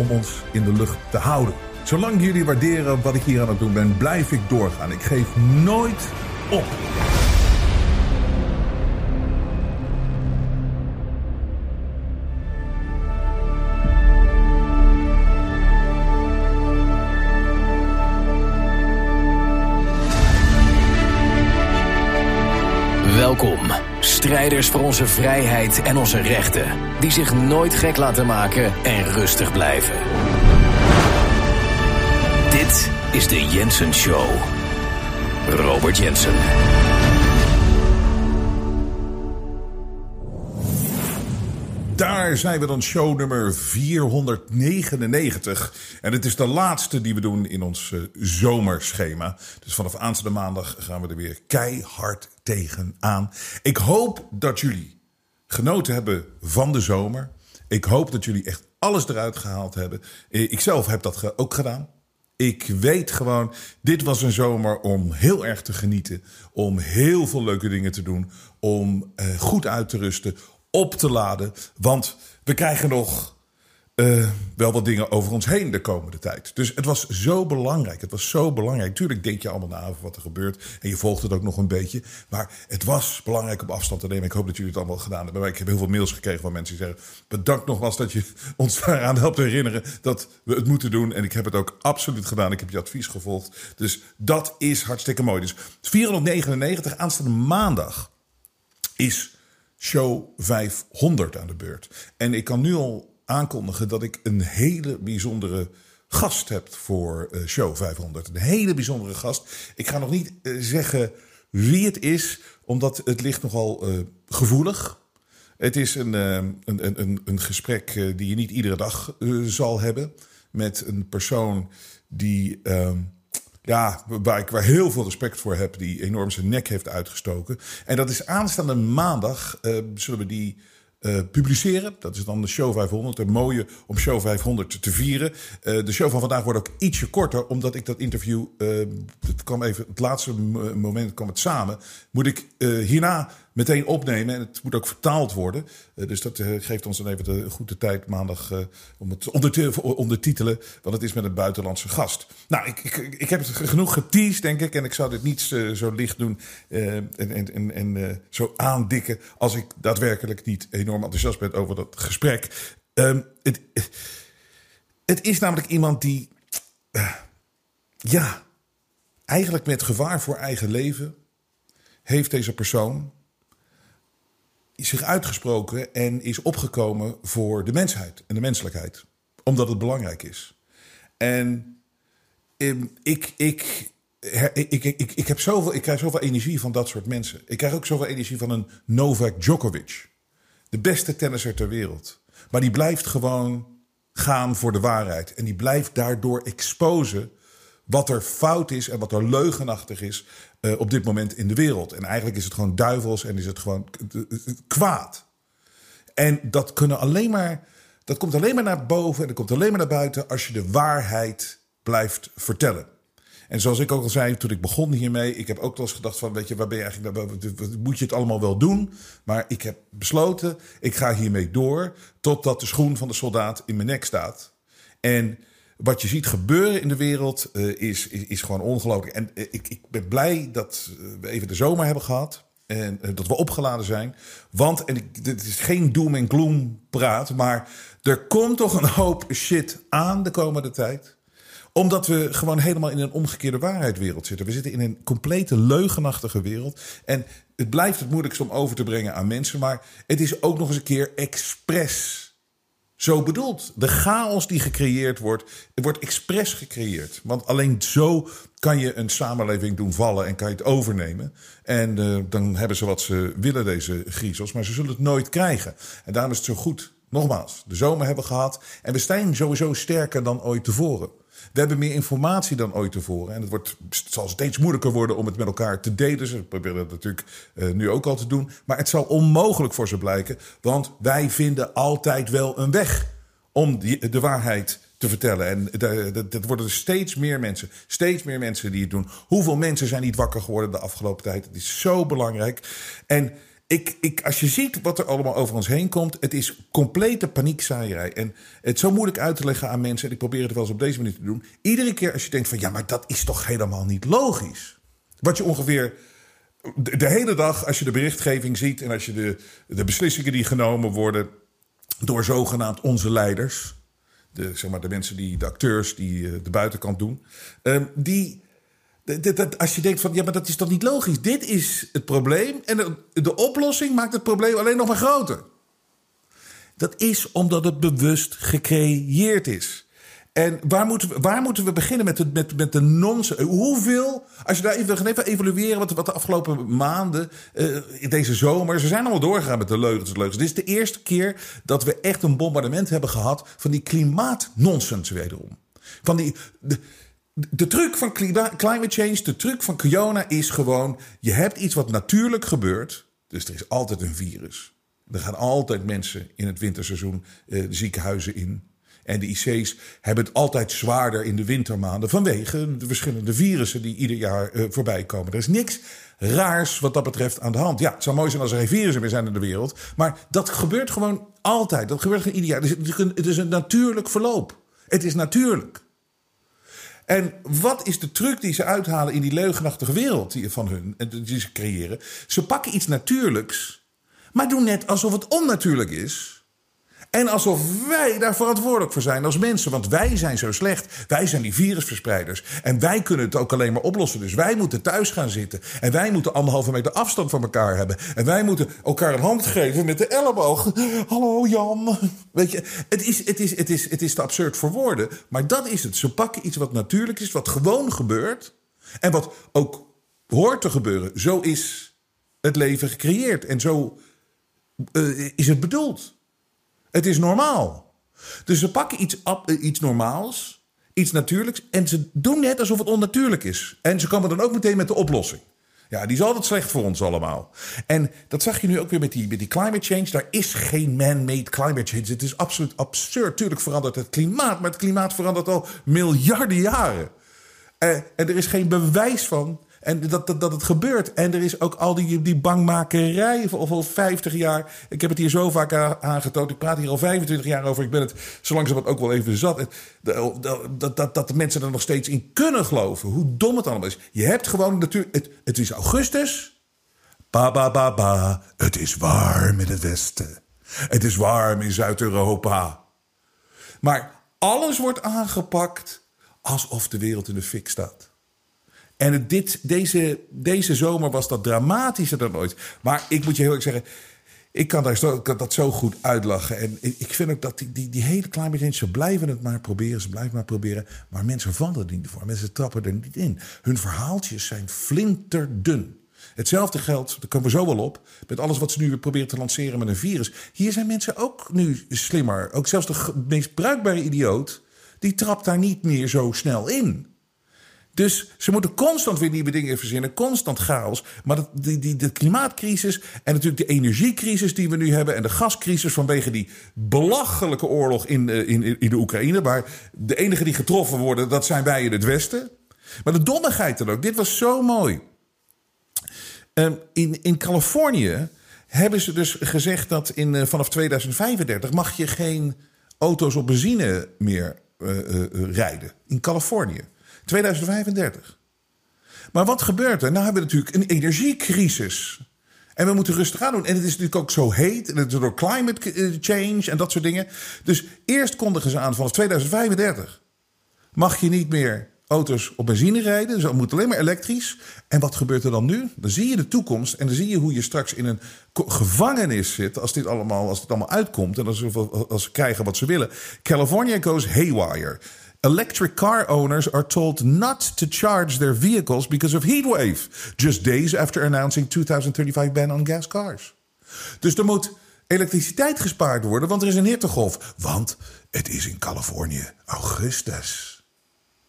om ons in de lucht te houden. Zolang jullie waarderen wat ik hier aan het doen ben, blijf ik doorgaan. Ik geef nooit op. Welkom, strijders voor onze vrijheid en onze rechten, die zich nooit gek laten maken en rustig blijven. Dit is de Jensen Show. Robert Jensen. Daar zijn we dan, show nummer 499. En het is de laatste die we doen in ons eh, zomerschema. Dus vanaf aanstaande maandag gaan we er weer keihard tegenaan. Ik hoop dat jullie genoten hebben van de zomer. Ik hoop dat jullie echt alles eruit gehaald hebben. Eh, Ik zelf heb dat ook gedaan. Ik weet gewoon, dit was een zomer om heel erg te genieten. Om heel veel leuke dingen te doen. Om eh, goed uit te rusten. Op te laden. Want we krijgen nog eh, wel wat dingen over ons heen de komende tijd. Dus het was zo belangrijk. Het was zo belangrijk. Tuurlijk denk je allemaal na over wat er gebeurt. En je volgt het ook nog een beetje. Maar het was belangrijk op afstand te nemen. Ik hoop dat jullie het allemaal gedaan hebben. Ik heb heel veel mails gekregen van mensen die zeggen... bedankt nogmaals dat je ons daaraan helpt herinneren... dat we het moeten doen. En ik heb het ook absoluut gedaan. Ik heb je advies gevolgd. Dus dat is hartstikke mooi. Dus 499 aanstaande maandag is show 500 aan de beurt. En ik kan nu al aankondigen dat ik een hele bijzondere gast heb voor eh, show 500. Een hele bijzondere gast. Ik ga nog niet eh, zeggen wie het is, omdat het ligt nogal eh, gevoelig. Het is een, een, een, een, gesprek die je niet iedere dag zal hebben. Met een persoon die, ehm, ja, waar ik waar heel veel respect voor heb. Die enorm zijn nek heeft uitgestoken. En dat is aanstaande maandag. zullen we die eh, publiceren. Dat is dan de show 500. Een mooie om show 500 te vieren. Eh, de show van vandaag wordt ook ietsje korter, omdat ik dat interview. eh, het kwam even, het laatste mo- moment kwam het samen. Moet ik hierna meteen opnemen en het moet ook vertaald worden. Eh, dus dat eh, geeft ons dan even de goede tijd maandag eh, om het ondertitelen. Want het is met een buitenlandse gast. Nou, ik, ik, ik heb het genoeg geteased, denk ik. En ik zou dit niet zo licht doen en, en, en, zo aandikken als ik daadwerkelijk niet enorm enthousiast ben over dat gesprek. Ehm, het, het is namelijk iemand die, ja, eigenlijk met gevaar voor eigen leven heeft deze persoon zich uitgesproken en is opgekomen voor de mensheid en de menselijkheid. Omdat het belangrijk is. En ehm, ik, ik, ik, ik, ik, heb zoveel, ik krijg zoveel energie van dat soort mensen. Ik krijg ook zoveel energie van een Novak Djokovic. De beste tennisser ter wereld. Maar die blijft gewoon gaan voor de waarheid. En die blijft daardoor exposen wat er fout is en wat er leugenachtig is eh, op dit moment in de wereld. En eigenlijk is het gewoon duivels en is het gewoon kwaad. En dat, kunnen alleen maar, dat komt alleen maar naar boven en dat komt alleen maar naar buiten als je de waarheid blijft vertellen. En zoals ik ook al zei toen ik begon hiermee, ik heb ook wel eens gedacht van, weet je, waar ben je eigenlijk, moet je het allemaal wel doen? Maar ik heb besloten, ik ga hiermee door totdat de schoen van de soldaat in mijn nek staat. En wat je ziet gebeuren in de wereld eh, is, is, is gewoon ongelooflijk. En eh, ik, ik ben blij dat eh, we even de zomer hebben gehad. En dat we opgeladen zijn. Want, en ik, dit is geen doom en gloom praat. Maar er komt toch een hoop shit aan de komende tijd omdat we gewoon helemaal in een omgekeerde waarheidwereld zitten. We zitten in een complete leugenachtige wereld. En het blijft het moeilijkst om over te brengen aan mensen. Maar het is ook nog eens een keer expres zo bedoeld. De chaos die gecreëerd wordt, wordt expres gecreëerd. Want alleen zo kan je een samenleving doen vallen en kan je het overnemen. En eh, dan hebben ze wat ze willen, deze griezels. Maar ze zullen het nooit krijgen. En daarom is het zo goed. Nogmaals, de zomer hebben we gehad. En we zijn sowieso sterker dan ooit tevoren. We hebben meer informatie dan ooit tevoren. En het, wordt, zal steeds moeilijker worden om het met elkaar te delen. Ze proberen dat natuurlijk eh, nu ook al te doen. Maar het zal onmogelijk voor ze blijken. Want wij vinden altijd wel een weg om die, de waarheid te vertellen. En dat worden er steeds meer mensen. Steeds meer mensen die het doen. Hoeveel mensen zijn niet wakker geworden de afgelopen tijd? Het is zo belangrijk. En ik, ik, als je ziet wat er allemaal over ons heen komt, het is complete paniekzaaierij. En het is zo moeilijk uit te leggen aan mensen. En ik probeer het wel eens op deze manier te doen. Iedere keer als je denkt van ja, maar dat is toch helemaal niet logisch. Wat je ongeveer de, hele dag, als je de berichtgeving ziet en als je de, de beslissingen die genomen worden door zogenaamd onze leiders. De, zeg maar, de mensen die, de acteurs die uh, de buitenkant doen. Uh, die, als je denkt van, ja, maar dat is toch niet logisch? Dit is het probleem en de, oplossing maakt het probleem alleen nog maar groter. Dat is omdat het bewust gecreëerd is. En waar moeten we, waar moeten we beginnen met de, met, met de? Hoeveel, als je daar even, even evalueren wat, wat de afgelopen maanden, uh, deze zomer, ze zijn allemaal doorgegaan met de leugens, leugens. Dit is de eerste keer dat we echt een bombardement hebben gehad van die klimaatnonsens wederom. Van die, de, de truc van climate change, de truc van Kiona is gewoon, je hebt iets wat natuurlijk gebeurt, dus er is altijd een virus. Er gaan altijd mensen in het winterseizoen uh, de ziekenhuizen in. En de IC's hebben het altijd zwaarder in de wintermaanden vanwege de verschillende virussen die ieder jaar uh, voorbij komen. Er is niks raars wat dat betreft aan de hand. Ja, het zou mooi zijn als er geen virussen meer zijn in de wereld. Maar dat gebeurt gewoon altijd. Dat gebeurt gewoon ieder jaar. Het is een natuurlijk verloop. Het is natuurlijk. En wat is de truc die ze uithalen in die leugenachtige wereld die, van hun, die ze creëren? Ze pakken iets natuurlijks, maar doen net alsof het onnatuurlijk is. En alsof wij daar verantwoordelijk voor zijn als mensen. Want wij zijn zo slecht. Wij zijn die virusverspreiders. En wij kunnen het ook alleen maar oplossen. Dus wij moeten thuis gaan zitten. En wij moeten anderhalve meter afstand van elkaar hebben. En wij moeten elkaar een hand geven met de elleboog. Hallo Jan. Weet je, het is, het is, het is, het is te absurd voor woorden. Maar dat is het. Ze pakken iets wat natuurlijk is, wat gewoon gebeurt. En wat ook hoort te gebeuren. Zo is het leven gecreëerd. En zo uh, is het bedoeld. Het is normaal. Dus ze pakken iets, iets normaals, iets natuurlijks, en ze doen net alsof het onnatuurlijk is. En ze komen dan ook meteen met de oplossing. Ja, die is altijd slecht voor ons allemaal. En dat zag je nu ook weer met die, met die climate change. Daar is geen man-made climate change. Het is absoluut absurd. Tuurlijk verandert het klimaat, maar het klimaat verandert al miljarden jaren. Uh, en er is geen bewijs van en dat, dat, dat het gebeurt. En er is ook al die, die bangmakerij of al 50 jaar. Ik heb het hier zo vaak aangetoond. Ik praat hier al 25 jaar over. Ik ben het zo langzamerhand ook wel even zat. Dat, dat, dat, de mensen er nog steeds in kunnen geloven. Hoe dom het allemaal is. Je hebt gewoon natuurlijk... Het, het is augustus. Ba, ba, ba, ba. Het is warm in het westen. Het is warm in Zuid-Europa. Maar alles wordt aangepakt alsof de wereld in de fik staat. En dit, deze, deze zomer was dat dramatischer dan ooit. Maar ik moet je heel erg zeggen, ik kan, daar zo, dat zo goed uitlachen. En ik, vind ook dat die, die, die hele change, ze blijven het maar proberen, ze blijven maar proberen. Maar mensen vallen er niet voor, mensen trappen er niet in. Hun verhaaltjes zijn flinterdun. Hetzelfde geldt, daar komen we zo wel op, met alles wat ze nu weer proberen te lanceren met een virus. Hier zijn mensen ook nu slimmer. Ook zelfs de meest bruikbare idioot, die trapt daar niet meer zo snel in. Dus ze moeten constant weer nieuwe dingen verzinnen, constant chaos. Maar dat, die, die, de klimaatcrisis en natuurlijk de energiecrisis die we nu hebben... en de gascrisis vanwege die belachelijke oorlog in, in, in de Oekraïne... waar de enige die getroffen worden, dat zijn wij in het Westen... Maar de dommigheid dan ook. Dit was zo mooi. Ehm, in, in Californië hebben ze dus gezegd dat in, eh, vanaf 2035 mag je geen auto's op benzine meer eh, eh, rijden. In Californië. 2035. Maar wat gebeurt er? Nou hebben we natuurlijk een energiecrisis. En we moeten rustig aan doen. En het is natuurlijk ook zo heet. En het is door climate change en dat soort dingen. Dus eerst kondigen ze aan vanaf 2035 mag je niet meer auto's op benzine rijden. Dus dat moet alleen maar elektrisch. En wat gebeurt er dan nu? Dan zie je de toekomst en dan zie je hoe je straks in een gevangenis zit als dit allemaal, als dit allemaal uitkomt en als ze, als ze krijgen wat ze willen. California goes haywire. Electric car owners are told not to charge their vehicles because of heatwave. Just days after announcing 2035 ban on gas cars. Dus er moet elektriciteit gespaard worden, want er is een hittegolf. Want het is in Californië augustus.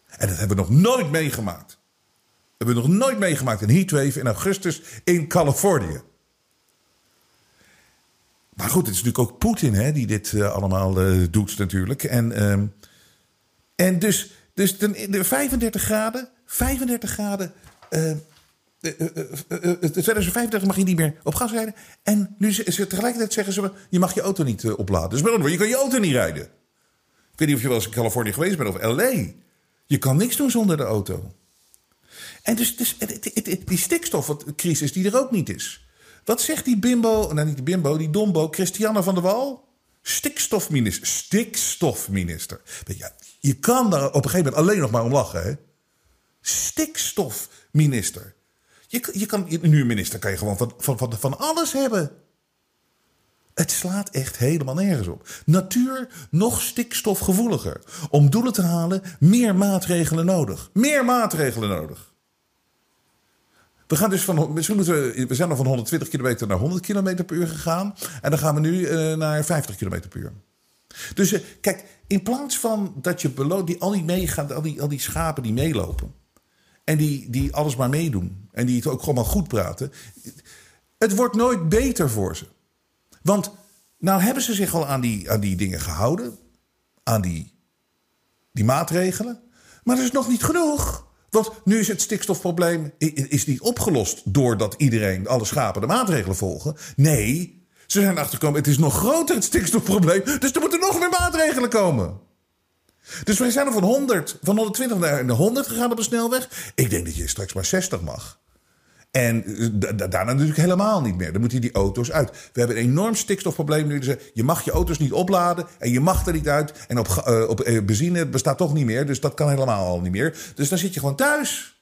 En dat hebben we nog nooit meegemaakt. Dat hebben we nog nooit meegemaakt. Een heatwave in augustus in Californië. Maar goed, het is natuurlijk ook Poetin die dit uh, allemaal uh, doet natuurlijk. En, uh, en dus, dus de, de 35 graden, 35 graden... 2035 mag je niet meer op gas rijden. En nu ze, tegelijkertijd zeggen ze: je mag je auto niet opladen. Dus met je kan je auto niet rijden. Ik weet niet of je wel eens in Californië geweest bent of LA. Je kan niks doen zonder de auto. En dus, dus die stikstofcrisis die er ook niet is. Wat zegt die bimbo, nou niet die bimbo, die dombo, Christiane van der Wal? Stikstofminister. Stikstofminister. Je, je kan daar op een gegeven moment alleen nog maar om lachen. Hè? Stikstofminister. Je, je kan, nu minister kan je gewoon van, van, van alles hebben. Het slaat echt helemaal nergens op. Natuur nog stikstofgevoeliger. Om doelen te halen, meer maatregelen nodig. Meer maatregelen nodig. We, gaan dus van, we zijn al van 120 kilometer naar 100 kilometer per uur gegaan. En dan gaan we nu uh, naar 50 kilometer per uur. Dus uh, kijk, in plaats van dat je die, al die meegaan, al die, al die schapen die meelopen. En die, die alles maar meedoen. En die het ook gewoon maar goed praten. Het wordt nooit beter voor ze. Want nou hebben ze zich al aan die, aan die dingen gehouden. Aan die, die maatregelen. Maar dat is nog niet genoeg. Want nu is het stikstofprobleem is niet opgelost doordat iedereen, alle schapen, de maatregelen volgen. Nee, ze zijn achtergekomen, het is nog groter het stikstofprobleem. Dus er moeten nog meer maatregelen komen. Dus wij zijn er van 100, van 120 naar 100 gegaan op de snelweg. Ik denk dat je straks maar 60 mag. En eh, daarna natuurlijk helemaal niet meer. Dan moeten die auto's uit. We hebben een enorm stikstofprobleem nu. Je mag je auto's niet opladen en je mag er niet uit. En op, uh, op uh, benzine bestaat toch niet meer. Dus dat kan helemaal al niet meer. Dus dan zit je gewoon thuis.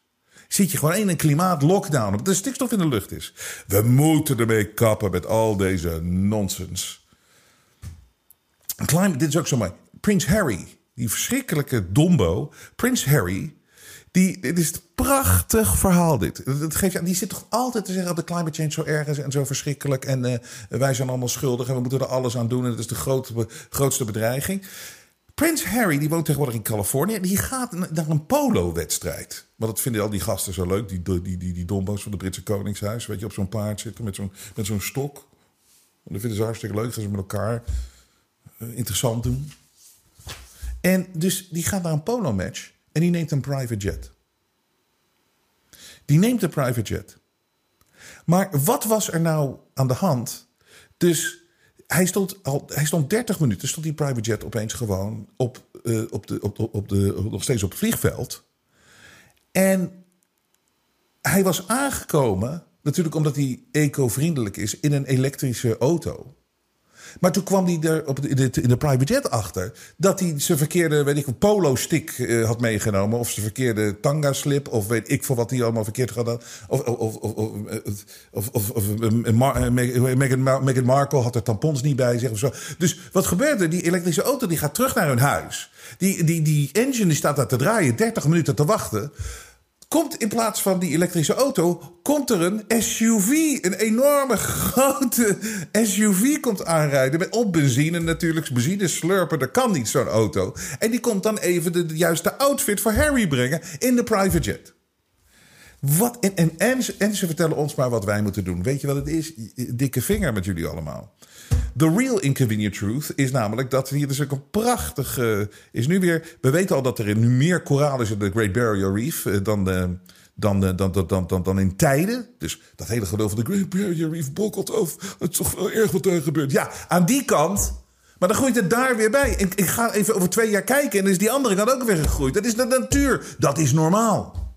Zit je gewoon in een klimaatlockdown. Omdat de stikstof in de lucht is. We moeten ermee kappen met al deze nonsens. Climate, dit is ook zo mooi. Prins Harry, die verschrikkelijke dombo. Prins Harry die, dit is een prachtig verhaal dit. Dat geeft, je, die zit toch altijd te zeggen dat de climate change zo erg is en zo verschrikkelijk. En uh, wij zijn allemaal schuldig en we moeten er alles aan doen. En dat is de grote, grootste bedreiging. Prins Harry, die woont tegenwoordig in Californië. Die gaat naar een polo-wedstrijd. Want dat vinden al die gasten zo leuk. Die, die, die, die dombo's van het Britse Koningshuis. Weet je, op zo'n paard zitten met zo'n, met zo'n stok. En dat vinden ze hartstikke leuk. Gaan ze met elkaar uh, interessant doen. En dus die gaat naar een polo-match. En die neemt een private jet. Die neemt een private jet. Maar wat was er nou aan de hand? Dus hij stond, al, hij stond 30 minuten, stond die private jet opeens gewoon op, uh, op de, op, op de, nog steeds op het vliegveld. En hij was aangekomen, natuurlijk omdat hij eco-vriendelijk is, in een elektrische auto. Maar toen kwam hij er op in, de, in de private jet achter dat hij zijn verkeerde, weet ik, polo-stick uh, had meegenomen. Of zijn verkeerde tanga-slip. Of weet ik veel wat hij allemaal verkeerd had. Of, of, of, of, of, of, Meghan, Markle had er tampons niet bij zich. Of zo. Dus wat gebeurde? Die elektrische auto die gaat terug naar hun huis. Die, die, die engine staat daar te draaien, 30 minuten te wachten komt in plaats van die elektrische auto, komt er een SUV. Een enorme grote SUV komt aanrijden. Met op benzine natuurlijk. Benzine slurpen, dat kan niet zo'n auto. En die komt dan even de, juiste outfit voor Harry brengen in de private jet. Wat, en, en, en, en ze vertellen ons maar wat wij moeten doen. Weet je wat het is? Dikke vinger met jullie allemaal. The real inconvenient truth is namelijk dat hier dus ook een prachtige... is nu weer... We weten al dat er nu meer koraal is in de Great Barrier Reef... eh, dan, dan, de, dan, dan, dan, dan, dan in tijden. Dus dat hele geloof van de Great Barrier Reef bokkelt over. Het is toch wel erg wat er gebeurt. Ja, aan die kant... Maar dan groeit het daar weer bij. Ik, ik ga even over twee jaar kijken en dan is die andere kant ook weer gegroeid. Dat is de natuur. Dat is normaal.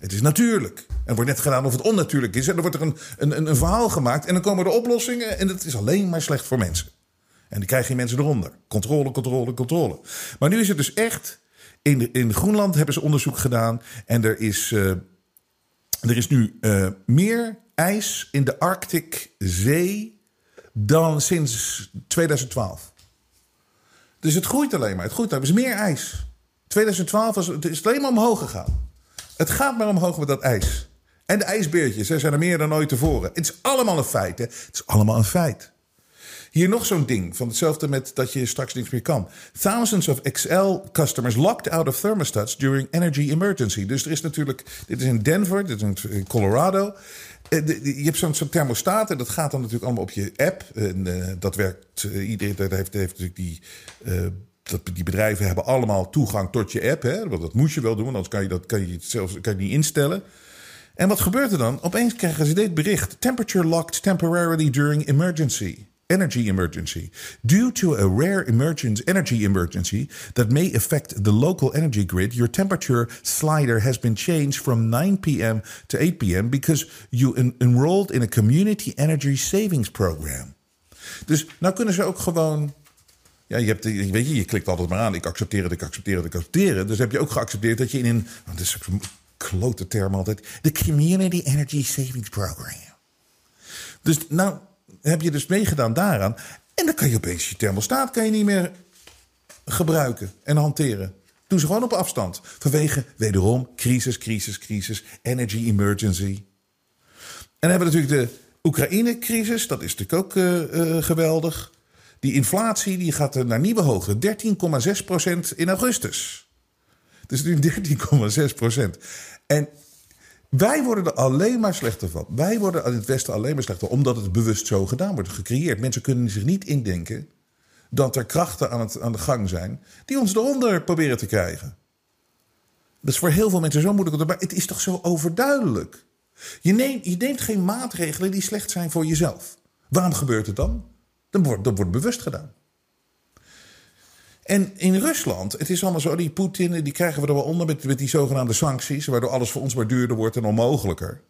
Het is natuurlijk. Er wordt net gedaan of het onnatuurlijk is. En dan wordt er een, een, een verhaal gemaakt. En dan komen er oplossingen. En dat is alleen maar slecht voor mensen. En dan krijg je mensen eronder. Controle, controle, controle. Maar nu is het dus echt. In, in Groenland hebben ze onderzoek gedaan. En er is, uh, er is nu uh, meer ijs in de Arctic Zee. dan sinds 2012. Dus het groeit alleen maar. Het groeit. Er is meer ijs. 2012 was, het is alleen maar omhoog gegaan. Het gaat maar omhoog met dat ijs. En de ijsbeertjes, er zijn er meer dan ooit tevoren. Het is allemaal een feit, hè? Het is allemaal een feit. Hier nog zo'n ding, van hetzelfde met dat je straks niks meer kan. Thousands of XL customers locked out of thermostats during energy emergency. Dus er is natuurlijk, dit is in Denver, dit is in Colorado. Je hebt zo'n zo thermostaat en dat gaat dan natuurlijk allemaal op je app. En uh, dat werkt, uh, iedereen heeft, heeft natuurlijk die... dat, die bedrijven hebben allemaal toegang tot je app. Hè? Want dat moet je wel doen, anders kan je, dat, kan je zelfs kan je niet instellen. En wat gebeurt er dan? Opeens krijgen ze dit bericht. Temperature locked temporarily during emergency. Energy emergency. Due to a rare emergence, energy emergency that may affect the local energy grid, your temperature slider has been changed from 9 p.m. to 8 p.m. because you en enrolled in a community energy savings program. Dus nou kunnen ze ook gewoon ja, je, hebt, weet je, je klikt altijd maar aan. Ik accepteer het, ik accepteer het, ik accepteer. Dus heb je ook geaccepteerd dat je in een... Dat is een klote term altijd. De Community Energy Savings Program. Dus nou heb je dus meegedaan daaraan. En dan kan je opeens je thermostaat kan je niet meer gebruiken en hanteren. Doe ze gewoon op afstand. Vanwege, wederom, crisis, crisis, crisis. Energy emergency. En dan hebben we natuurlijk de Oekraïne-crisis. Dat is natuurlijk ook uh, uh, geweldig. Die inflatie die gaat naar nieuwe hoogte. 13,6% in augustus. Dus nu 13,6%. En wij worden er alleen maar slechter van. Wij worden in het Westen alleen maar slechter omdat het bewust zo gedaan wordt, gecreëerd. Mensen kunnen zich niet indenken dat er krachten aan, het, aan de gang zijn die ons eronder proberen te krijgen. Dat is voor heel veel mensen zo moeilijk. Maar het is toch zo overduidelijk. Je neemt, je neemt geen maatregelen die slecht zijn voor jezelf. Waarom gebeurt het dan? Dat wordt, dat wordt bewust gedaan. En in Rusland, het is allemaal zo, die Poetin, die krijgen we er wel onder met, met die zogenaamde sancties, waardoor alles voor ons maar duurder wordt en onmogelijker.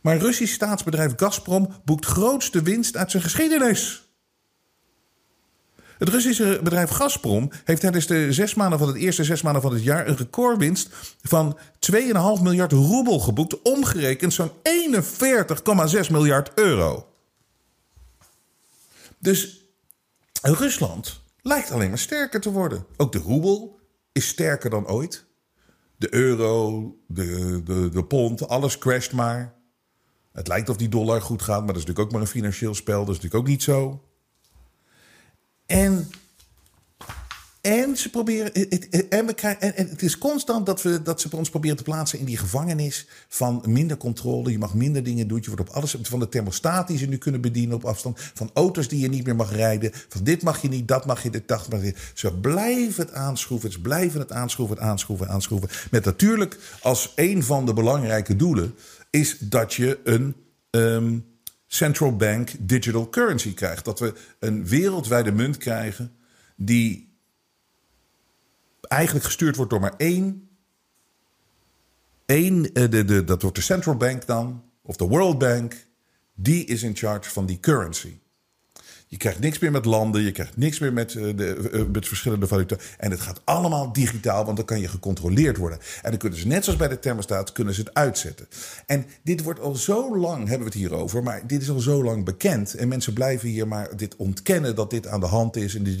Maar Russisch staatsbedrijf Gazprom boekt grootste winst uit zijn geschiedenis. Het Russische bedrijf Gazprom heeft tijdens de zes maanden van het eerste zes maanden van het jaar een recordwinst van 2,5 miljard roebel geboekt, omgerekend zo'n 41,6 miljard euro. Dus Rusland lijkt alleen maar sterker te worden. Ook de roebel is sterker dan ooit. De euro, de, de, de pond, alles crasht maar. Het lijkt of die dollar goed gaat, maar dat is natuurlijk ook maar een financieel spel. Dat is natuurlijk ook niet zo. En, en ze proberen. Het, en, we krijgen, en het is constant dat, we, dat ze ons proberen te plaatsen in die gevangenis van minder controle. Je mag minder dingen doen. Je wordt op alles. Van de thermostaat die ze nu kunnen bedienen op afstand. Van auto's die je niet meer mag rijden. Van dit mag je niet, dat mag je, dit mag je. Ze blijven het aanschroeven. Ze blijven het aanschroeven, aanschroeven, aanschroeven. Met natuurlijk als een van de belangrijke doelen is dat je een. Um, central bank digital currency krijgt. Dat we een wereldwijde munt krijgen die eigenlijk gestuurd wordt door maar één. één de, de, dat wordt de central bank dan, of de World Bank. Die is in charge van die currency. Je krijgt niks meer met landen, je krijgt niks meer met, uh, de, uh, met verschillende valuta. En het gaat allemaal digitaal, want dan kan je gecontroleerd worden. En dan kunnen ze, net zoals bij de thermostaat, kunnen ze het uitzetten. En dit wordt al zo lang, hebben we het hierover, maar dit is al zo lang bekend. En mensen blijven hier maar dit ontkennen dat dit aan de hand is in de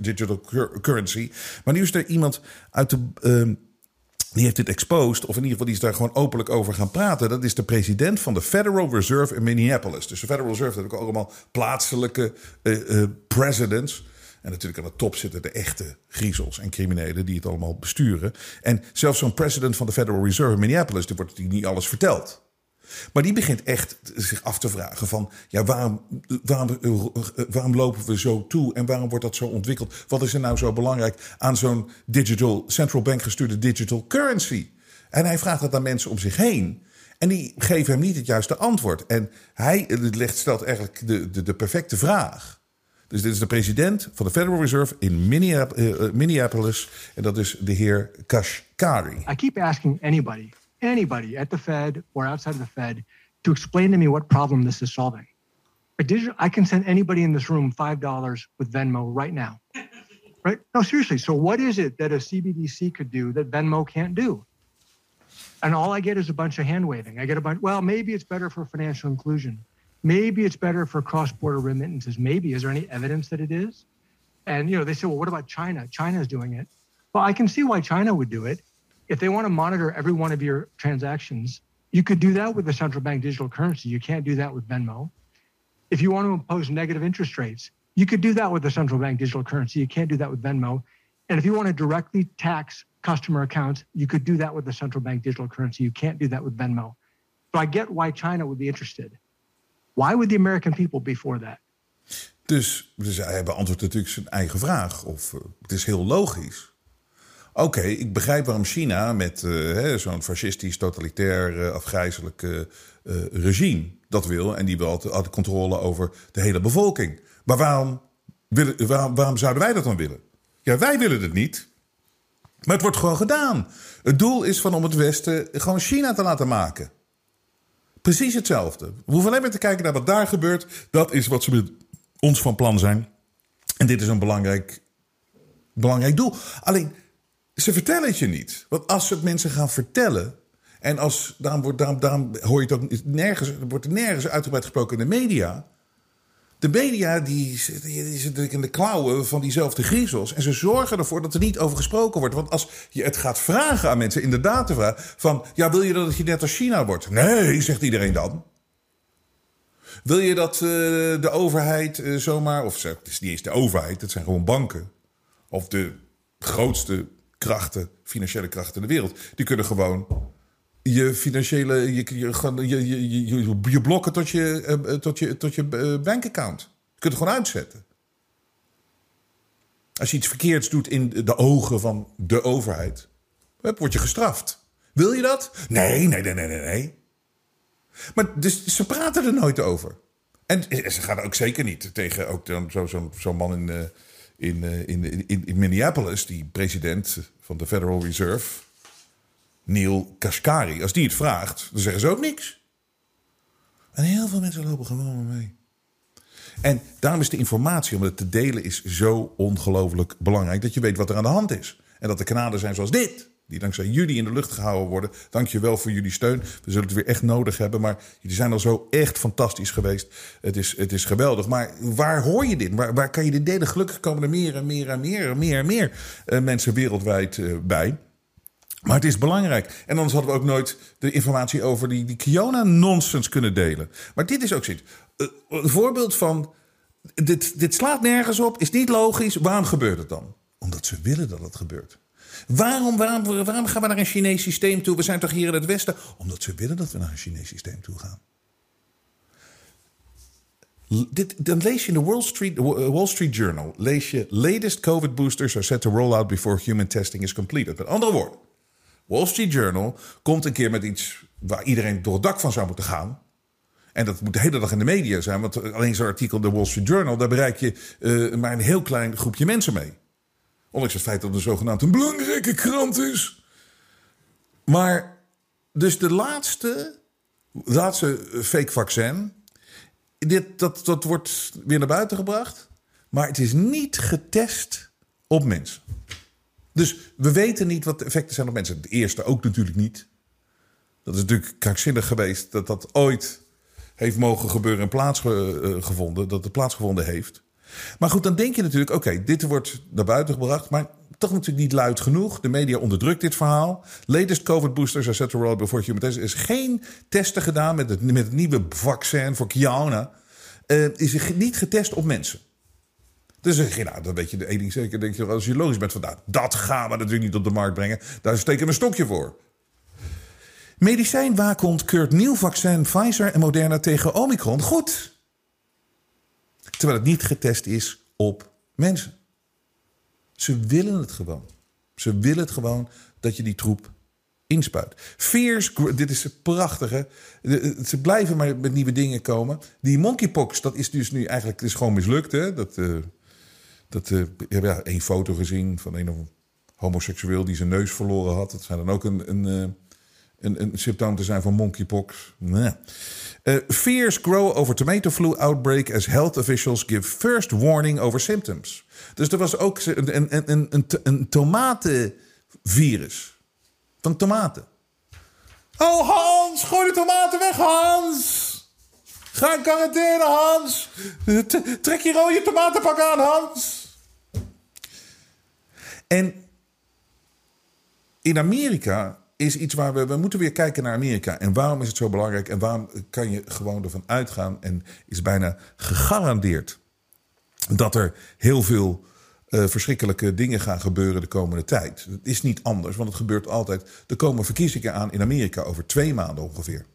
digital, currency. Maar nu is er iemand uit de. Uh, die heeft dit exposed, of in ieder geval die is daar gewoon openlijk over gaan praten. Dat is de president van de Federal Reserve in Minneapolis. Dus de Federal Reserve, dat ook allemaal plaatselijke uh, uh, presidents. En natuurlijk aan de top zitten de echte griezels en criminelen die het allemaal besturen. En zelfs zo'n president van de Federal Reserve in Minneapolis, die wordt die niet alles verteld. Maar die begint echt zich af te vragen van... ja, waarom, waarom, lopen we zo toe en waarom wordt dat zo ontwikkeld? Wat is er nou zo belangrijk aan zo'n digital, central bank gestuurde digital currency? En hij vraagt dat aan mensen om zich heen. En die geven hem niet het juiste antwoord. En hij legt, stelt eigenlijk de, de, de perfecte vraag. Dus dit is de president van de Federal Reserve in Minneapolis. En dat is de heer Kashkari. I keep asking anybody... anybody at the Fed or outside of the Fed to explain to me what problem this is solving. Digital, I can send anybody in this room $5 with Venmo right now. Right? No, seriously. So, what is it that a CBDC could do that Venmo can't do? And all I get is a bunch of hand waving. I get a bunch, well, maybe it's better for financial inclusion. Maybe it's better for cross border remittances. Maybe. Is there any evidence that it is? And, you know, they say, well, what about China? China's doing it. Well, I can see why China would do it if they want to monitor every one of your transactions, you could do that with the central bank digital currency. You can't do that with Venmo. If you want to impose negative interest rates, you could do that with the central bank digital currency. You can't do that with Venmo. And if you want to directly tax customer accounts, you could do that with the central bank digital currency. You can't do that with Venmo. So I get why China would be interested. Why would the American people be for that? Dus, dus hij beantwoordt natuurlijk zijn eigen vraag. Of uh, het is heel logisch. Oké, ik begrijp waarom China met uh, zo'n fascistisch, totalitair, uh, afgrijzelijk uh, regime dat wil. En die wil altijd, controle over de hele bevolking. Maar waarom, waarom, waarom zouden wij dat dan willen? Ja, wij willen het niet. Maar het wordt gewoon gedaan. Het doel is van om het Westen gewoon China te laten maken. Precies hetzelfde. We hoeven alleen maar te kijken naar wat daar gebeurt. Dat is wat ze met ons van plan zijn. En dit is een belangrijk, belangrijk doel. Alleen ze vertellen het je niet. Want als ze het mensen gaan vertellen. En als, daarom, wordt, daarom, daarom hoor je het ook nergens, wordt er nergens uitgebreid gesproken in de media. De media die, zitten in de klauwen van diezelfde griezels. En ze zorgen ervoor dat er niet over gesproken wordt. Want als je het gaat vragen aan mensen, inderdaad te vragen... van, ja, wil je dat je net als China wordt? Nee, zegt iedereen dan. Wil je dat uh, de overheid uh, zomaar... of het is niet eens de overheid, het zijn gewoon banken... of de grootste krachten, financiële krachten in de wereld. Die kunnen gewoon je financiële, je, je, je, je, blokken tot je, uh, tot je, tot je uh, bankaccount. Je kunt het gewoon uitzetten. Als je iets verkeerds doet in de ogen van de overheid, word je gestraft. Wil je dat? Nee, nee, nee, nee, nee. Maar dus, ze praten er nooit over. En ze gaan ook zeker niet tegen ook zo'n zo, zo man in, in, in, in, in Minneapolis, die president van de Federal Reserve, Neil Kashkari, als die het vraagt, dan zeggen ze ook niks. En heel veel mensen lopen gewoon mee. En daarom is de informatie om het te delen is zo ongelooflijk belangrijk. Dat je weet wat er aan de hand is. En dat er kanalen zijn zoals dit die dankzij jullie in de lucht gehouden worden. Dank je wel voor jullie steun. We zullen het weer echt nodig hebben. Maar jullie zijn al zo echt fantastisch geweest. Het is, het is geweldig. Maar waar hoor je dit? Waar, waar kan je dit delen? Gelukkig komen er meer en meer en meer en meer en meer uh, mensen wereldwijd uh, bij. Maar het is belangrijk. En anders hadden we ook nooit de informatie over die, die Kiona-nonsens kunnen delen. Maar dit is ook zoiets. Uh, een voorbeeld van. Dit, dit slaat nergens op, is niet logisch. Waarom gebeurt het dan? Omdat ze willen dat het gebeurt. Waarom, waarom, waarom gaan we naar een Chinees systeem toe? We zijn toch hier in het Westen? Omdat ze willen dat we naar een Chinees systeem toe gaan. Dit, dan lees je in de Wall Street, Wall Street Journal lees latest COVID boosters are set to roll out before human testing is completed. Met andere woorden, Wall Street Journal komt een keer met iets waar iedereen door het dak van zou moeten gaan. En dat moet de hele dag in de media zijn, want alleen zo'n artikel in de Wall Street Journal, daar bereik je uh, maar een heel klein groepje mensen mee. Ondanks het feit dat het zogenaamd een belangrijke krant is. Maar dus de laatste, laatste fake vaccin. Dit, dat, dat wordt weer naar buiten gebracht. Maar het is niet getest op mensen. Dus we weten niet wat de effecten zijn op mensen. De eerste ook natuurlijk niet. Dat is natuurlijk krankzinnig geweest dat dat ooit heeft mogen gebeuren en plaatsgevonden. Dat het plaatsgevonden heeft. Maar goed, dan denk je natuurlijk, oké, dit wordt naar buiten gebracht, maar toch natuurlijk niet luid genoeg. De media onderdrukt dit verhaal. Latest COVID boosters are set to before human is geen testen gedaan met het, met het nieuwe vaccin voor Kiana. Uh, is niet getest op mensen. Dus zeg je, nou, dan weet je de ding zeker. denk je, als je logisch bent van, nou, dat gaan we natuurlijk niet op de markt brengen. Daar steken we een stokje voor. Medicijnwaakhond keurt nieuw vaccin Pfizer en Moderna tegen Omicron goed. Terwijl het niet getest is op mensen. Ze willen het gewoon. Ze willen het gewoon dat je die troep inspuit. Fears, dit is het prachtige. Ze blijven maar met nieuwe dingen komen. Die monkeypox, dat is dus nu eigenlijk is gewoon mislukt. Hè? Dat, uh, dat uh, ja, één foto gezien van een homoseksueel die zijn neus verloren had. Dat zijn dan ook een, een, eh, een, een te zijn van monkeypox. Nee. Uh, fears grow over tomato flu outbreak as health officials give first warning over symptoms. Dus er was ook een, een, een, een, een tomatenvirus. Van tomaten. Oh Hans, gooi de tomaten weg Hans! Ga in quarantaine Hans! Trek je rode tomatenpak aan Hans! En in Amerika is iets waar we, we moeten weer kijken naar Amerika. En waarom is het zo belangrijk? En waarom kan je gewoon ervan uitgaan en is bijna gegarandeerd dat er heel veel uh, verschrikkelijke dingen gaan gebeuren de komende tijd. Het is niet anders, want het gebeurt altijd. Er komen verkiezingen aan in Amerika over twee maanden ongeveer.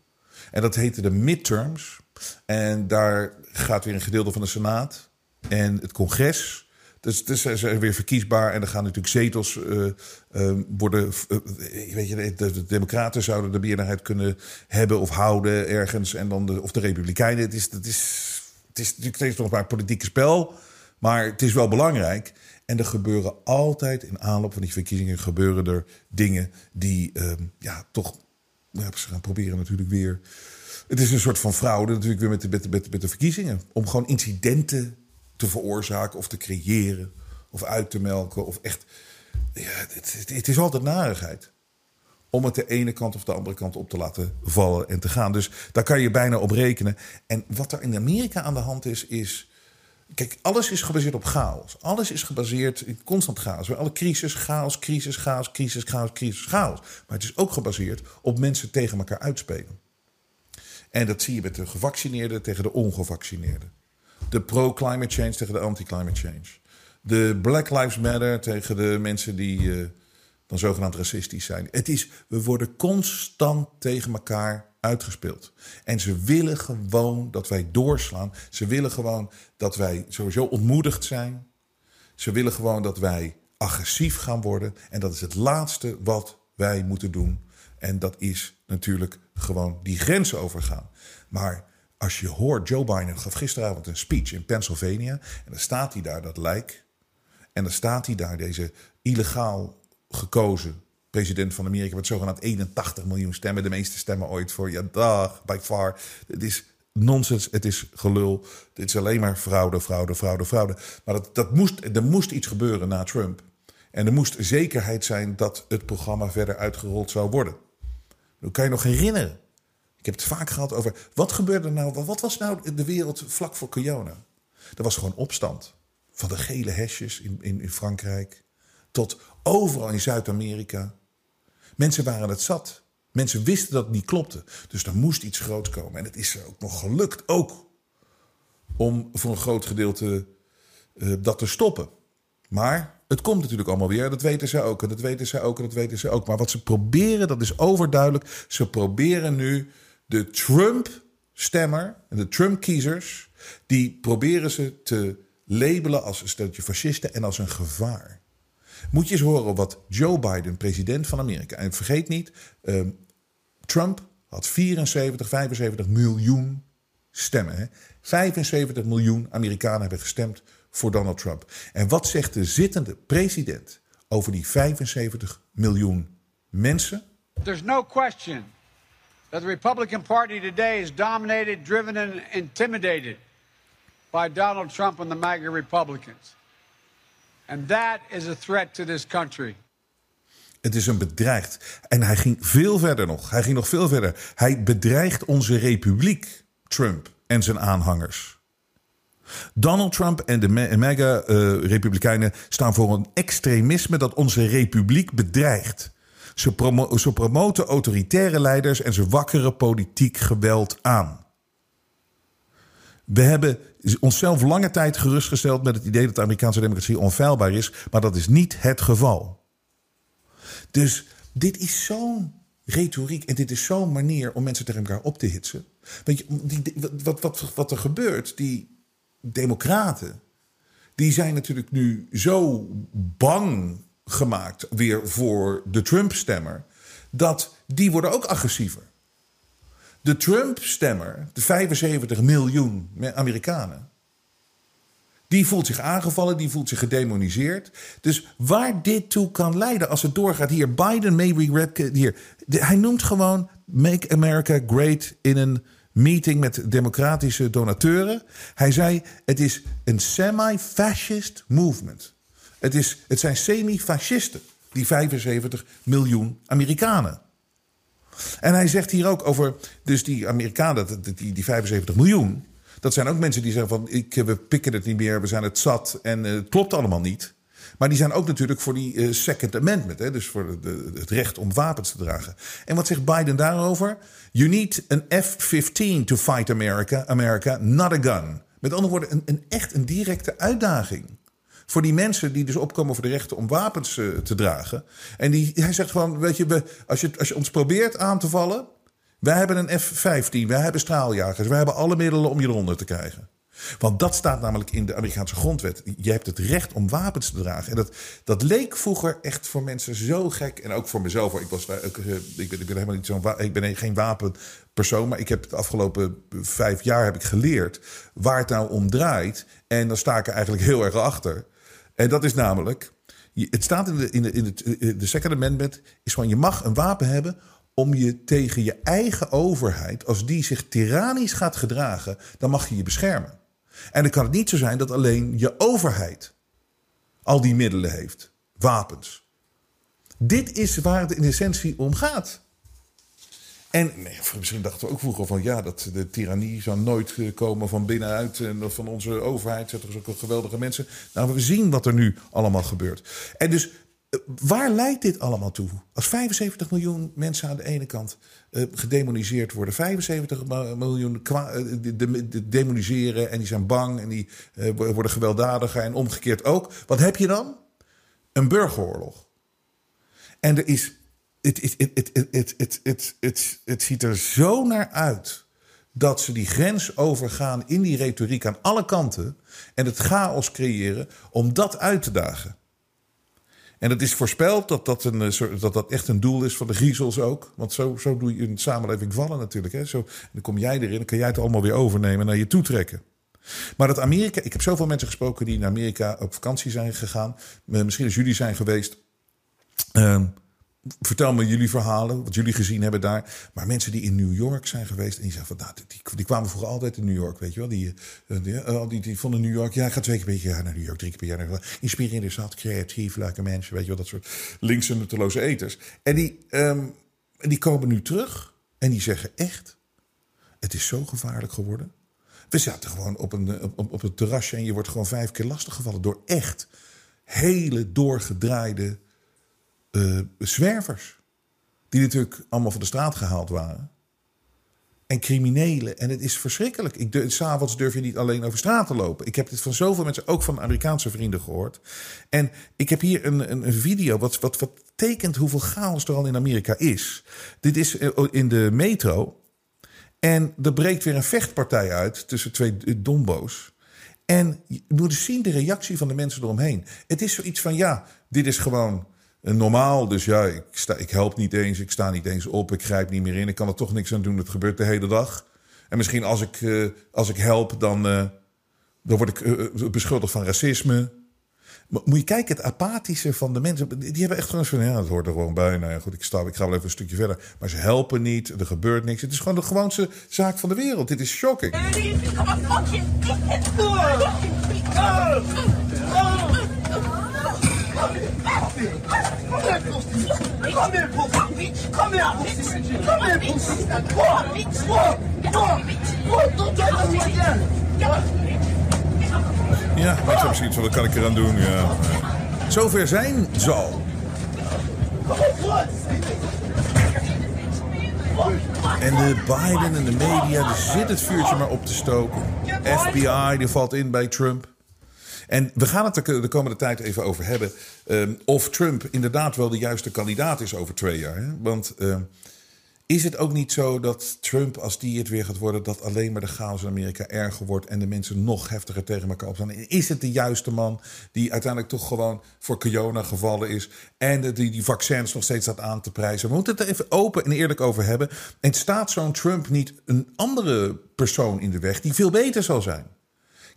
En dat heette de midterms. En daar gaat weer een gedeelte van de Senaat en het congres dus, ze zijn weer verkiesbaar en er gaan natuurlijk zetels uh, uh, worden. Weet je, de, de, Democraten zouden de meerderheid kunnen hebben of houden ergens. En dan de, of de Republikeinen. Het is, het is, het is natuurlijk steeds nog maar politieke spel. Maar het is wel belangrijk. En er gebeuren altijd in aanloop van die verkiezingen gebeuren er dingen die ehm, ja, toch. Ze gaan proberen natuurlijk weer. Het is een soort van fraude natuurlijk weer met de, met, met, met de verkiezingen. Om gewoon incidenten te veroorzaken of te creëren of uit te melken. Of echt, ja, het, het, is altijd narigheid. Om het de ene kant of de andere kant op te laten vallen en te gaan. Dus daar kan je bijna op rekenen. En wat er in Amerika aan de hand is, is. Kijk, alles is gebaseerd op chaos. Alles is gebaseerd in constant chaos. Alle crisis, chaos, crisis, chaos, crisis, chaos, crisis, chaos. Maar het is ook gebaseerd op mensen tegen elkaar uitspelen. En dat zie je met de gevaccineerden tegen de ongevaccineerden. De pro-climate change tegen de anti-climate change. De Black Lives Matter tegen de mensen die uh, dan zogenaamd racistisch zijn. Het is, we worden constant tegen elkaar uitgespeeld. En ze willen gewoon dat wij doorslaan. Ze willen gewoon dat wij sowieso ontmoedigd zijn. Ze willen gewoon dat wij agressief gaan worden. En dat is het laatste wat wij moeten doen. En dat is natuurlijk gewoon die grens overgaan. Maar als je hoort, Joe Biden gaf gisteravond een speech in Pennsylvania. En dan staat hij daar, dat lijk. En dan staat hij daar, deze illegaal gekozen president van Amerika. Met zogenaamd 81 miljoen stemmen. De meeste stemmen ooit voor. Ja, dag, by far. Het is nonsens, het is gelul. Het is alleen maar fraude, fraude, fraude, fraude. Maar dat, dat moest, er moest iets gebeuren na Trump. En er moest zekerheid zijn dat het programma verder uitgerold zou worden. Dat kan je nog herinneren ik heb het vaak gehad over wat gebeurde nou, wat was nou de wereld vlak voor corona? Er was gewoon opstand. Van de gele hesjes in, in, in Frankrijk tot overal in Zuid-Amerika. Mensen waren het zat. Mensen wisten dat het niet klopte. Dus er moest iets groots komen. En het is er ook nog gelukt, ook om voor een groot gedeelte uh, dat te stoppen. Maar het komt natuurlijk allemaal weer. Dat weten ze ook. En dat weten ze ook. En dat weten ze ook. Maar wat ze proberen, dat is overduidelijk. Ze proberen nu de Trump-stemmer en de Trump-kiezers, die proberen ze te labelen als een steltje fascisten en als een gevaar. Moet je eens horen wat Joe Biden, president van Amerika. En vergeet niet, um, Trump had 74, 75 miljoen stemmen. Hè? 75 miljoen Amerikanen hebben gestemd voor Donald Trump. En wat zegt de zittende president over die 75 miljoen mensen? There's no question that the Republican Party today is dominated, driven, and intimidated by Donald Trump and the MAGA Republicans. And that is a threat to this country. Het is een bedreigd. En hij ging veel verder nog. Hij ging nog veel verder. Hij bedreigt onze republiek, Trump en zijn aanhangers. Donald Trump en de MAGA-republikeinen uh, staan voor een extremisme dat onze republiek bedreigt. Ze, promo ze promoten autoritaire leiders en ze wakkeren politiek geweld aan. We hebben onszelf lange tijd gerustgesteld met het idee dat de Amerikaanse democratie onfeilbaar is, maar dat is niet het geval. Dus dit is zo'n retoriek en dit is zo'n manier om mensen tegen elkaar op te hitsen. Weet je, wat, wat, wat er gebeurt, die democraten, die zijn natuurlijk nu zo bang gemaakt weer voor de Trump-stemmer, dat die worden ook agressiever. De Trump-stemmer, de 75 miljoen Amerikanen, die voelt zich aangevallen, die voelt zich gedemoniseerd. Dus waar dit toe kan leiden als het doorgaat. Hier, Biden may regret. Hier, hij noemt gewoon Make America Great in een meeting met democratische donateuren. Hij zei: het is een semi-fascist movement. Het, is, het zijn semi-fascisten, die 75 miljoen Amerikanen. En hij zegt hier ook over, dus die Amerikanen, die, die 75 miljoen. Dat zijn ook mensen die zeggen van, ik, we pikken het niet meer, we zijn het zat en uh, het klopt allemaal niet. Maar die zijn ook natuurlijk voor die uh, Second Amendment, hè, dus voor de, het recht om wapens te dragen. En wat zegt Biden daarover? You need an F-15 to fight America, America, not a gun. Met andere woorden, een, een echt een directe uitdaging voor die mensen die dus opkomen voor de rechten om wapens uh, te dragen. En die, hij zegt gewoon, weet je, we, als, je, als je ons probeert aan te vallen... wij hebben een F-15, wij hebben straaljagers... wij hebben alle middelen om je eronder te krijgen. Want dat staat namelijk in de Amerikaanse grondwet. Je hebt het recht om wapens te dragen. En dat, dat leek vroeger echt voor mensen zo gek. En ook voor mezelf. Ik, was, ik, eh, ik, ben, ik ben helemaal niet zo'n. Ik ben geen wapenpersoon. Maar ik heb de afgelopen vijf jaar heb ik geleerd waar het nou om draait. En dan sta ik er eigenlijk heel erg achter. En dat is namelijk, het staat in de, in de, in de, de Second Amendment, is gewoon je mag een wapen hebben om je tegen je eigen overheid, als die zich tyrannisch gaat gedragen, dan mag je je beschermen. En dan kan het niet zo zijn dat alleen je overheid al die middelen heeft, wapens. Dit is waar het in essentie om gaat. En misschien dachten we ook vroeger van ja, dat de tirannie zou nooit eh, komen van binnenuit en van onze overheid. Zet er ook geweldige mensen. Nou, we zien wat er nu allemaal gebeurt. En dus eh, waar leidt dit allemaal toe? Als 75 miljoen mensen aan de ene kant gedemoniseerd worden, 75 miljoen de, de, demoniseren en die zijn bang en die worden gewelddadiger en omgekeerd ook. Wat heb je dan? Een burgeroorlog. En er is het ziet er zo naar uit dat ze die grens overgaan in die retoriek aan alle kanten en het chaos creëren om dat uit te dagen. En het is voorspeld dat dat, een, eh, dat dat echt een doel is van de griezels ook. Want zo, zo doe je een samenleving vallen natuurlijk. Hè? Zo, dan kom jij erin, dan kan jij het allemaal weer overnemen en naar je toe trekken. Maar dat Amerika, ik heb zoveel mensen gesproken die naar Amerika op vakantie zijn gegaan. Eh, misschien als jullie zijn geweest. Ehm, vertel me jullie verhalen, wat jullie gezien hebben daar. Maar mensen die in New York zijn geweest en die zeggen van, nou, die, kwamen vroeger altijd in New York, weet je wel. Die, eh, eh, die, die vonden New York, ja, gaat twee keer per jaar naar New York, drie keer per jaar naar stad, creatief, leuke mensen, weet je wel, dat soort linkse nutteloze eters. En die, um, die komen nu terug en die zeggen echt, het is zo gevaarlijk geworden. We zaten gewoon op een, op, op een terrasje en je wordt gewoon vijf keer lastiggevallen door echt hele doorgedraaide uh, zwervers. Die natuurlijk allemaal van de straat gehaald waren. En criminelen. En het is verschrikkelijk. Ik, s'avonds durf je niet alleen over straat te lopen. Ik heb dit van zoveel mensen, ook van Amerikaanse vrienden, gehoord. En ik heb hier een, een, een video wat, wat, wat tekent hoeveel chaos er al in Amerika is. Dit is eh, in de metro. En er breekt weer een vechtpartij uit tussen twee dombo's. En je moet zien de reactie van de mensen eromheen. Het is zoiets van, ja, dit is gewoon normaal. Dus ja, ik, sta, ik help niet eens, ik sta niet eens op, ik grijp niet meer in. Ik kan er toch niks aan doen, het gebeurt de hele dag. En misschien als ik, uh, als ik help, dan, uh, dan word ik uh, beschuldigd van racisme. Moet je kijken, het apathische van de mensen. Die hebben echt gewoon van, ja, dat hoort er gewoon bij. Nou ja, goed, ik, sta, ik ga wel even een stukje verder. Maar ze helpen niet, er gebeurt niks. Het is gewoon de gewoonste zaak van de wereld. Dit is shocking. Kom pussy. Come Ja, maar ik heb zoiets van, wat kan ik eraan doen? Ja. Zover zijn zo. En de Biden en de media, er zit het vuurtje maar op te stoken. FBI, die valt in bij Trump. En we gaan het de komende tijd even over hebben. ehm, of Trump inderdaad wel de juiste kandidaat is over twee jaar. Hè? Want ehm, is het ook niet zo dat Trump, als die het weer gaat worden, dat alleen maar de chaos in Amerika erger wordt en de mensen nog heftiger tegen elkaar opstaan? Is het de juiste man die uiteindelijk toch gewoon voor corona gevallen is en die die vaccins nog steeds staat aan te prijzen? We moeten het er even open en eerlijk over hebben. En staat zo'n Trump niet een andere persoon in de weg die veel beter zal zijn?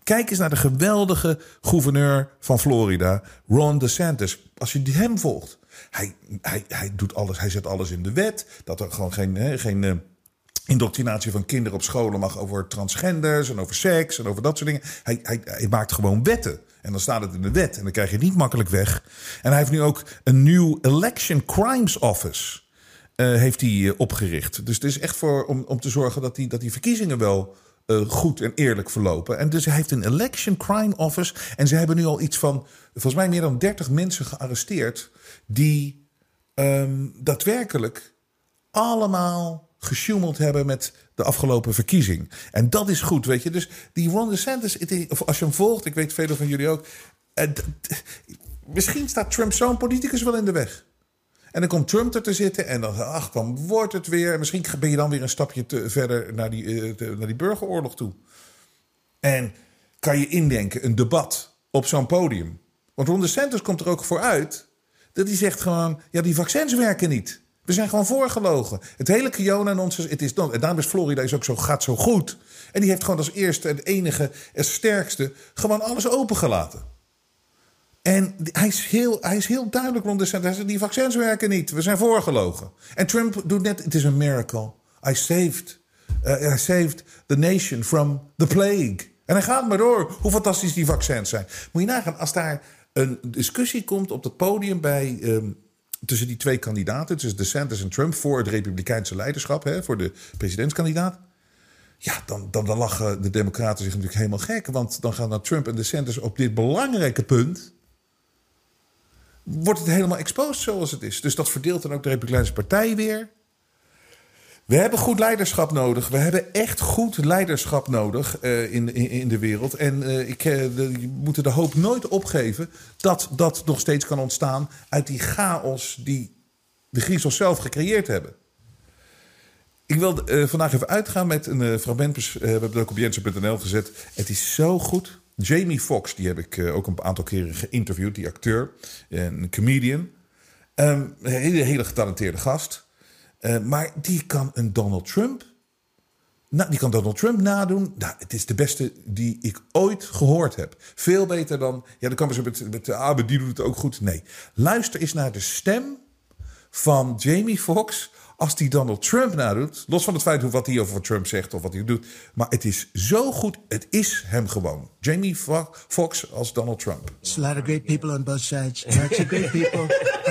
Kijk eens naar de geweldige gouverneur van Florida, Ron DeSantis. Als je hem volgt. Hij, hij, hij doet alles, hij zet alles in de wet. Dat er gewoon geen, hè, geen eh, indoctrinatie van kinderen op scholen mag over transgenders en over seks en over dat soort dingen. Hij, hij, hij maakt gewoon wetten. En dan staat het in de wet en dan krijg je het niet makkelijk weg. En hij heeft nu ook een nieuw Election Crimes Office. eh, heeft hij eh, opgericht. Dus het is echt voor om, om te zorgen dat die, dat die verkiezingen wel eh, goed en eerlijk verlopen. En dus hij heeft een Election Crime Office. En ze hebben nu al iets van, volgens mij meer dan 30 mensen gearresteerd. die ehm, daadwerkelijk allemaal gesjoemeld hebben met de afgelopen verkiezing. En dat is goed, weet je. Dus die Ron DeSantis, of als je hem volgt, ik weet velen van jullie ook. eh, misschien staat Trump zo'n politicus wel in de weg. En dan komt Trump er te zitten en dan, ach, dan wordt het weer. En misschien ben je dan weer een stapje verder naar die, eh, naar die burgeroorlog toe. En kan je indenken, een debat op zo'n podium. Want Ron DeSantis komt er ook voor uit dat hij zegt gewoon... ja, die vaccins werken niet. We zijn gewoon voorgelogen. Het hele ons, het is dan, en daarom is Florida is ook zo, gaat zo goed. En die heeft gewoon als eerste en enige en sterkste gewoon alles opengelaten. En hij is heel, hij is heel duidelijk rond de zegt, die vaccins werken niet. We zijn voorgelogen. En Trump doet net, het is een miracle. I saved, uh, I saved the nation from the plague. En hij gaat maar door hoe fantastisch die vaccins zijn. Moet je nagaan, als daar een discussie komt op het podium bij... ehm, tussen die twee kandidaten, tussen DeSantis en Trump... voor het republikeinse leiderschap, hè, voor de presidentskandidaat... Ja, dan, dan, dan lachen de democraten zich natuurlijk helemaal gek. Want dan gaan dan Trump en DeSantis op dit belangrijke punt wordt het helemaal exposed zoals het is. Dus dat verdeelt dan ook de Republikeinse Partij weer. We hebben goed leiderschap nodig. We hebben echt goed leiderschap nodig eh, in, in, in de wereld. En eh, ik, eh, de, je moet de hoop nooit opgeven dat dat nog steeds kan ontstaan uit die chaos die de griezels zelf gecreëerd hebben. Ik wil vandaag even uitgaan met een fragment. we hebben het ook op jensen.nl gezet. Het is zo goed. Jamie Foxx, die heb ik eh, ook een aantal keren geïnterviewd. Die acteur, een comedian. Ehm, een hele, hele getalenteerde gast. Eh, maar die kan een Donald Trump... Nou, die kan Donald Trump nadoen. Nou, het is de beste die ik ooit gehoord heb. Veel beter dan... Ja, dan komen ze met, met ah, maar die doet het ook goed. Nee, luister eens naar de stem van Jamie Foxx als die Donald Trump nadoet. Los van het feit hoe wat hij over Trump zegt of wat hij doet. Maar het is zo goed. Het is hem gewoon. Jamie Fo- Foxx als Donald Trump. There's a lot of great people on both sides. Lots of great people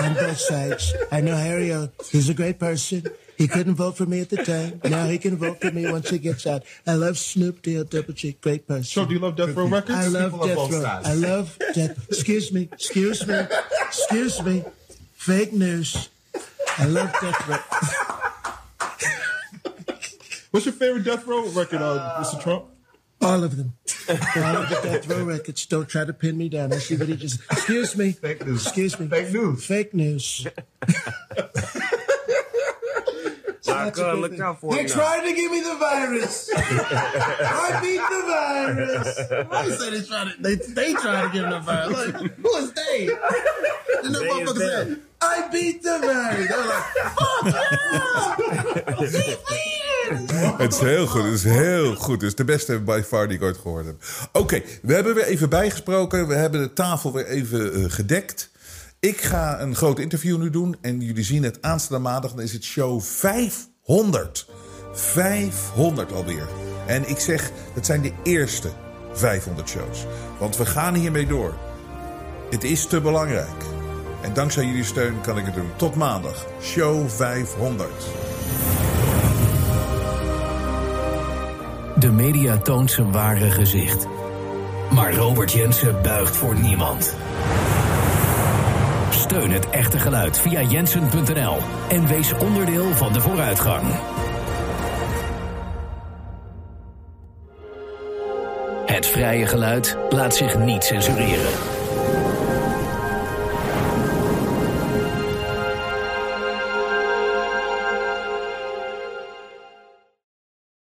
on both sides. I know Harry, uh, he's a great person. He couldn't vote for me at the time. Now he can vote for me once he gets out. I love Snoop Dogg, Double G, great person. So do you love Death Row Records? I love People Death both Row. sides. I love Death. Excuse me. Excuse me. Excuse me. Fake news. I love Death Row. What's your favorite Death Row record, uh, Mr. Trump? All of them. All of the Death Row records. Don't try to pin me down. I see what he just. Excuse me. Fake news. Excuse me. Fake news. Fake news. Doc, uh, look out for They're him trying to give me the virus. I beat the virus. Why you say they trying to? They they trying to give me the virus. Like, who is they? Then the They is motherfucker said, "I beat the virus." They're like, "Fuck yeah, he beat it." Het is heel goed. Het is heel goed. Het is de beste by far die ik ooit gehoord heb. Oké, we hebben weer even bijgesproken. We hebben de tafel weer even eh, gedekt. Ik ga een groot interview nu doen. En jullie zien het aanstaande maandag. Dan is het show 500. 500 alweer. En ik zeg, dat zijn de eerste 500 shows. Want we gaan hiermee door. Het is te belangrijk. En dankzij jullie steun kan ik het doen. Tot maandag. Show 500. De media toont zijn ware gezicht. Maar Robert Jensen buigt voor niemand. Steun het echte geluid via jensen.nl en wees onderdeel van de vooruitgang. vrije geluid laat zich niet censureren.